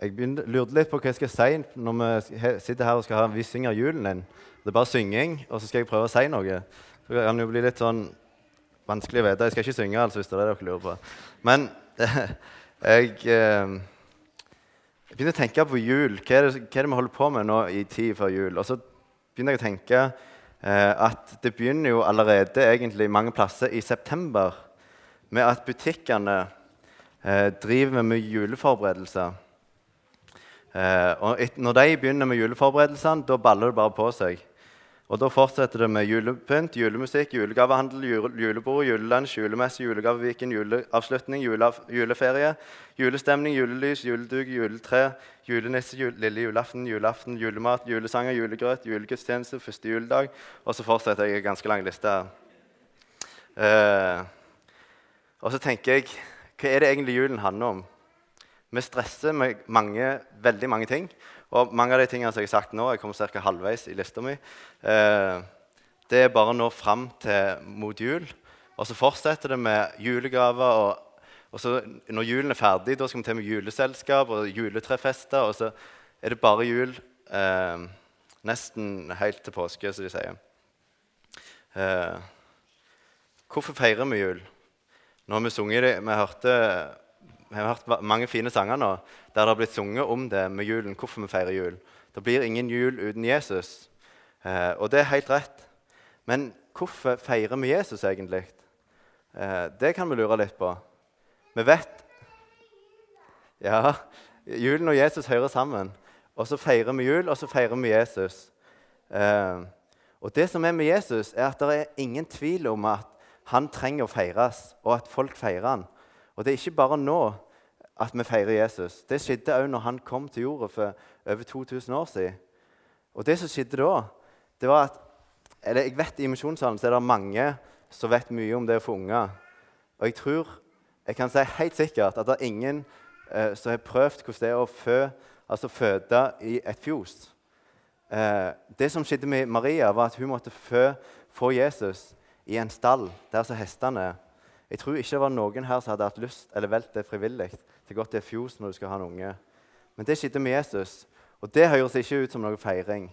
Jeg begynte, lurte litt på hva jeg skal si når vi sitter her og skal ha, vi synger julen din. Det er bare synging, og så skal jeg prøve å si noe. Så det kan jo bli litt sånn vanskelig å vite. Jeg skal ikke synge, altså, hvis det er det dere lurer på. Men jeg, eh, jeg begynte å tenke på jul. Hva er, det, hva er det vi holder på med nå i tid før jul? Og så begynte jeg å tenke eh, at det begynner jo allerede egentlig mange plasser i september med at butikkene eh, driver med juleforberedelser. Eh, og når de begynner med juleforberedelsene, da baller det bare på seg. Og Da fortsetter det med julepynt, julemusikk, julegavehandel, jule, julebord, julelunsj, julemesse, julegaveviken, juleavslutning, juleaf, juleferie, julestemning, julelys, juleduk, juletre, julenisse, jul, lille julaften, julaften, julemat, julesanger, julegrøt, julegudstjeneste, første juledag. Og så fortsetter jeg en ganske lang liste her. Eh, og så tenker jeg Hva er det egentlig julen handler om? Vi stresser med mange, veldig mange ting. Og mange av de tingene som jeg har sagt nå, jeg kommer ca. halvveis i lista mi, eh, det er bare å nå fram til mot jul. Og så fortsetter det med julegaver. Og, og så når julen er ferdig, da skal vi til med juleselskap og juletrefester. Og så er det bare jul eh, nesten helt til påske, som de sier. Eh, hvorfor feirer vi jul? Nå har vi sunget det, vi hørte vi har hørt mange fine sanger nå der det har blitt sunget om det med julen. hvorfor vi feirer jul. Det blir ingen jul uten Jesus. Eh, og det er helt rett. Men hvorfor feirer vi Jesus egentlig? Eh, det kan vi lure litt på. Vi vet Ja, julen og Jesus hører sammen. Og så feirer vi jul, og så feirer vi Jesus. Eh, og det som er med Jesus, er at det er ingen tvil om at han trenger å feires, og at folk feirer han. Og det er ikke bare nå at vi feirer Jesus. Det skjedde òg når han kom til jorda for over 2000 år siden. Og det som skjedde da, det var at eller jeg vet I misjonssalen så er det mange som vet mye om det å få unger. Og jeg tror, jeg kan si helt sikkert at det er ingen eh, som har prøvd hvordan det er å fø, altså føde i et fjos. Eh, det som skjedde med Maria, var at hun måtte fø, få Jesus i en stall der som hestene er. Jeg tror ikke det var noen her som hadde hatt lyst eller valgt det frivillig til er godt det er fjos når du skal ha en unge. Men det skjedde med Jesus, og det høres ikke ut som noe feiring.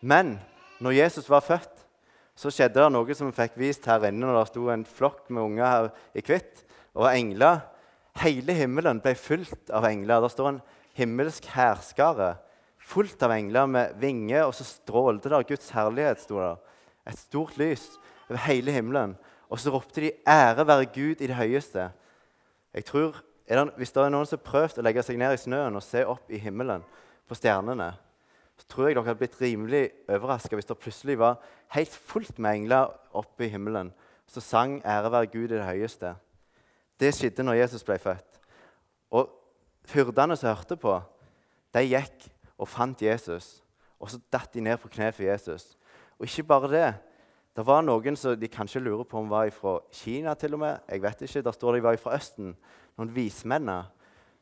Men når Jesus var født, så skjedde det noe som vi fikk vist her inne når det sto en flokk med unger i hvitt, og engler. Hele himmelen ble fylt av engler. Det står en himmelsk hærskare fullt av engler med vinger, og så strålte det Guds herlighet. Sto der. Et stort lys over hele himmelen. Og så ropte de 'Ære være Gud i det høyeste'. Jeg tror, det, Hvis det er noen som har prøvd å legge seg ned i snøen og se opp i himmelen på stjernene, så tror jeg dere hadde blitt rimelig overraska hvis det plutselig var helt fullt med engler oppe i himmelen som sang 'Ære være Gud i det høyeste'. Det skjedde når Jesus ble født. Og hyrdene som hørte på, de gikk og fant Jesus. Og så datt de ned på kne for Jesus. Og ikke bare det. Det var noen som de kanskje lurer på om var fra Kina. til og med. Jeg vet ikke, Der står de var fra Østen. Noen vismennene.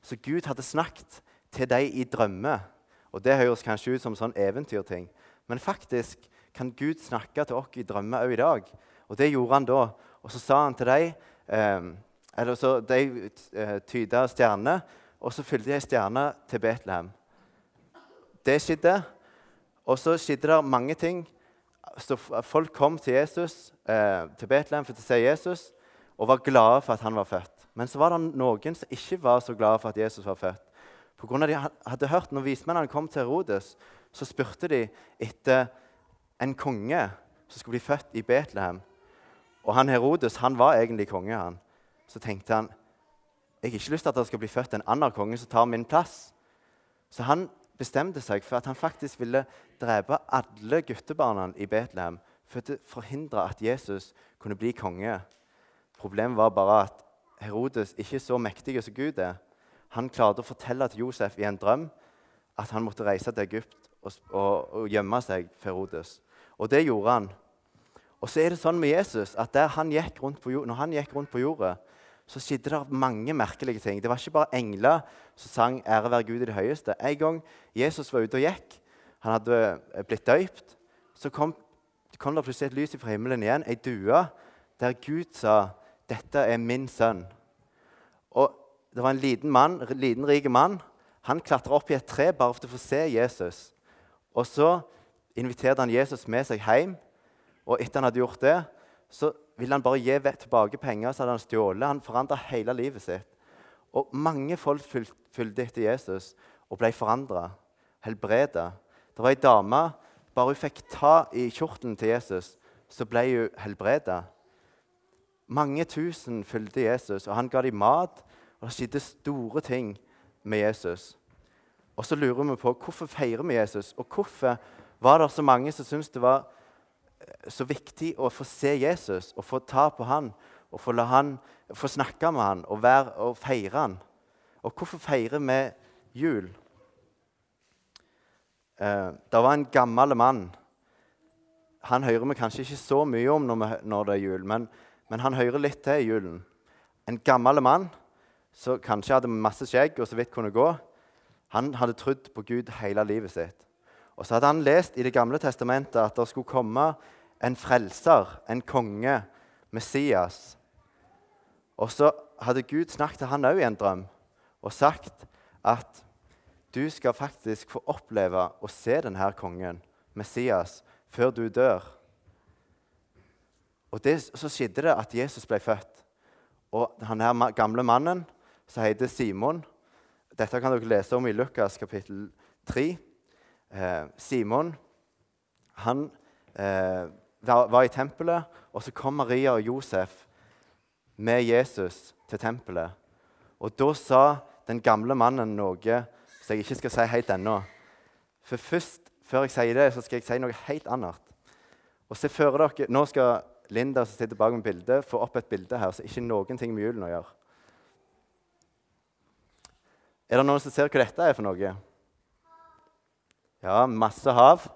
Så Gud hadde snakket til dem i drømmer. Og Det høres kanskje ut som sånn eventyrting, men faktisk kan Gud snakke til oss i drømmer òg i dag. Og det gjorde han da. Og så sa han til dem eh, eller så De eh, tyda stjernene, og så fylte de ei stjerne til Betlehem. Det skjedde. Og så skjedde det mange ting. Så folk kom til Jesus, eh, til Betlehem for å se Jesus og var glade for at han var født. Men så var det noen som ikke var så glade for at Jesus var født. På grunn av de hadde hørt, når vismennene kom til Herodes, så spurte de etter en konge som skulle bli født i Betlehem. Og han Herodes han var egentlig konge. han. Så tenkte han jeg har ikke lyst til at det skal bli født en annen konge som tar min plass. Så han bestemte seg for at han faktisk ville drepe alle guttebarna i Betlehem for å forhindre at Jesus kunne bli konge. Problemet var bare at Herodes ikke så mektig som Gud er. Han klarte å fortelle til Josef i en drøm at han måtte reise til Egypt og, og, og gjemme seg for Herodes. Og det gjorde han. Og så er det sånn med Jesus at han jord, når han gikk rundt på jorda, så skjedde det mange merkelige ting. Det var ikke bare engler som sang 'Ære være Gud i det høyeste'. En gang Jesus var ute og gikk, han hadde blitt døypt, så kom, kom det plutselig et lys fra himmelen igjen, ei due, der Gud sa 'Dette er min sønn'. Og Det var en liten mann, liten rik mann. Han klatra opp i et tre bare for å få se Jesus. Og så inviterte han Jesus med seg hjem. Og etter han hadde gjort det, så ville han bare gi tilbake penger så hadde han stjålet. Han forandra hele livet sitt. Og mange folk fulgte etter Jesus og ble forandra, helbreda. Det var ei dame Bare hun fikk ta i kjortelen til Jesus, så ble hun helbreda. Mange tusen fulgte Jesus, og han ga dem mat. Og det skjedde store ting med Jesus. Og så lurer vi på hvorfor feirer vi Jesus, og hvorfor var det så mange som syntes det var så viktig å få se Jesus og få ta på han og få, han, få snakke med han og, være, og feire han. Og hvorfor feirer vi jul? Eh, det var en gammel mann. Han hører vi kanskje ikke så mye om når, vi, når det er jul, men, men, han hører litt til i julen. En gammel mann som kanskje hadde masse skjegg og så vidt kunne gå. Han hadde trodd på Gud hele livet sitt. Og så hadde han lest i Det gamle testamentet at det skulle komme en frelser, en konge, Messias. Og så hadde Gud snakket til han òg i en drøm og sagt at du skal faktisk få oppleve å se denne kongen, Messias, før du dør. Og det, Så skjedde det at Jesus ble født. Og denne gamle mannen, som heter Simon Dette kan dere lese om i Lukas kapittel 3. Eh, Simon han eh, var, i tempelet, og så kom Maria og Josef med Jesus til tempelet. Og da sa den gamle mannen noe som jeg ikke skal si helt ennå. For først, før jeg sier det, så skal jeg si noe helt annet. Og se for dere, Nå skal Linda som sitter bak med bildet, få opp et bilde her som ikke noen ting med julen å gjøre. Er det noen som ser hva dette er for noe? Ja, masse hav.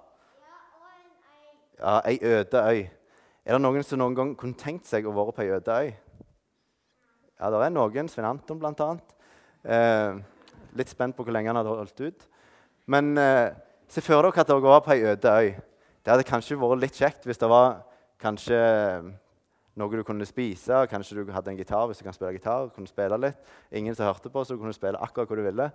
Ja, Ei øde øy. Er det noen som noen gang kunne tenkt seg å være på ei øde øy? Ja, det er noen. Svein Anton, blant annet. Eh, litt spent på hvor lenge han hadde holdt ut. Men eh, se for dere at dere var på ei øde øy. Det hadde kanskje vært litt kjekt hvis det var kanskje noe du kunne spise. Kanskje du hadde en gitar hvis du kan spille gitar. kunne spille litt. Ingen som hørte på, så du kunne spille akkurat hvor du ville.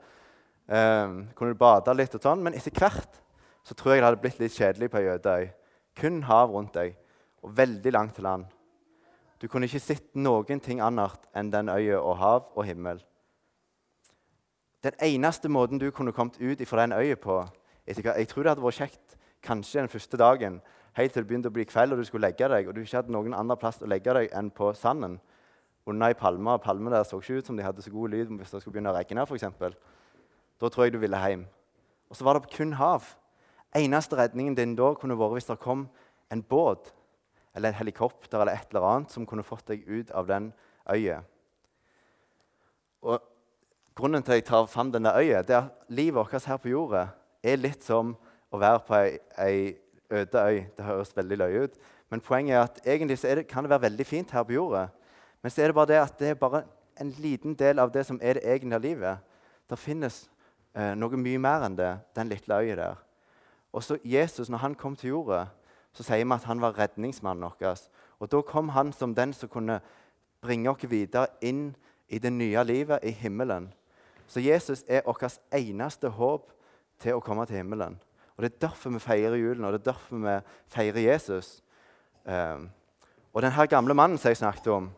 Eh, kunne du bade litt og sånn, Men etter hvert så tror jeg det hadde blitt litt kjedelig på ei øde øy. Kun hav rundt deg, og veldig langt til land. Du kunne ikke sett noen ting annet enn den øya og hav og himmel. Den eneste måten du kunne kommet ut fra den øya på Jeg tror det hadde vært kjekt kanskje den første dagen, helt til det begynte å bli kveld og du skulle legge deg, og du ikke hadde noen annen plass å legge deg enn på sanden under ei palme. Og palmene der så ikke ut som de hadde så god lyd hvis det skulle begynne å regne. For eksempel. Da tror jeg du ville hjem. Og så var det kun hav. Eneste redningen din da kunne vært hvis det kom en båt eller et helikopter eller et eller annet som kunne fått deg ut av den øya. Og Grunnen til at jeg tar fram denne øya, det er at livet vårt her på jorda er litt som å være på ei, ei øde øy. Det høres veldig løye ut. Men poenget er at egentlig det, kan det være veldig fint her på jorda. Men så er det bare det at det er bare en liten del av det som er det egentlige livet. Det finnes eh, noe mye mer enn det, den lille øya der. Og så Jesus, når han kom til jorda, så sier vi at han var redningsmannen vår. Og da kom han som den som kunne bringe oss videre inn i det nye livet, i himmelen. Så Jesus er vårt eneste håp til å komme til himmelen. Og Det er derfor vi feirer julen, og det er derfor vi feirer Jesus. Um, og denne gamle mannen som jeg snakket om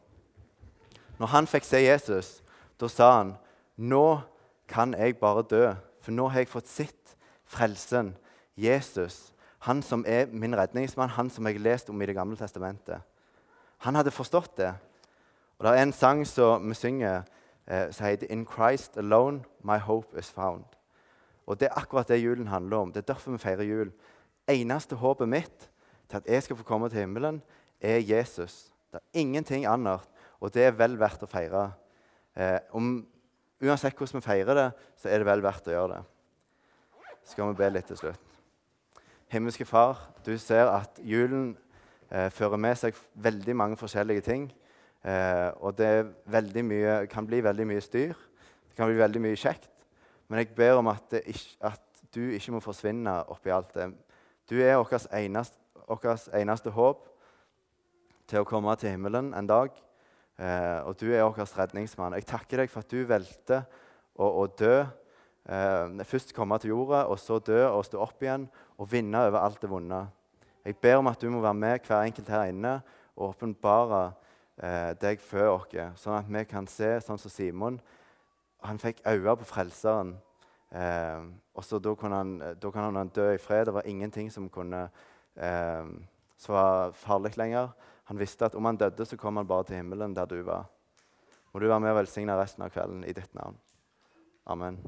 Når han fikk se Jesus, da sa han nå kan jeg bare dø, for nå har jeg fått sett frelsen, Jesus. Han som er min redningsmann, han som jeg har lest om i Det gamle testamentet. Han hadde forstått det. Og Det er en sang som vi synger eh, som heter 'In Christ alone my hope is found'. Og Det er akkurat det julen handler om. Det er derfor vi feirer jul. Eneste håpet mitt til at jeg skal få komme til himmelen, er Jesus. Det er ingenting annet, og det er vel verdt å feire. Eh, om, uansett hvordan vi feirer det, så er det vel verdt å gjøre det. Så skal vi be litt til slutt. Himmelske Far, du ser at julen eh, fører med seg veldig mange forskjellige ting. Eh, og det mye, kan bli veldig mye styr. Det kan bli veldig mye kjekt. Men jeg ber om at, ikke, at du ikke må forsvinne oppi alt det. Du er vårt eneste, eneste, håp til å komme til himmelen en dag. Eh, og du er vår redningsmann. Jeg takker deg for at du valgte å, å dø eh, først komme til jorda, og så dø og stå opp igjen og vinne over alt det vonde. Jeg ber om at du må være med hver enkelt her inne og åpenbare eh, deg før oss, sånn at vi kan se, sånn som Simon. Han fikk øyne på Frelseren. Eh, og så Da kunne han, da kan han dø i fred. Det var ingenting som, kunne, eh, som var farlig lenger. Han visste at om han døde, så kom han bare til himmelen, der du var. Må du være med og velsigne resten av kvelden i ditt navn. Amen.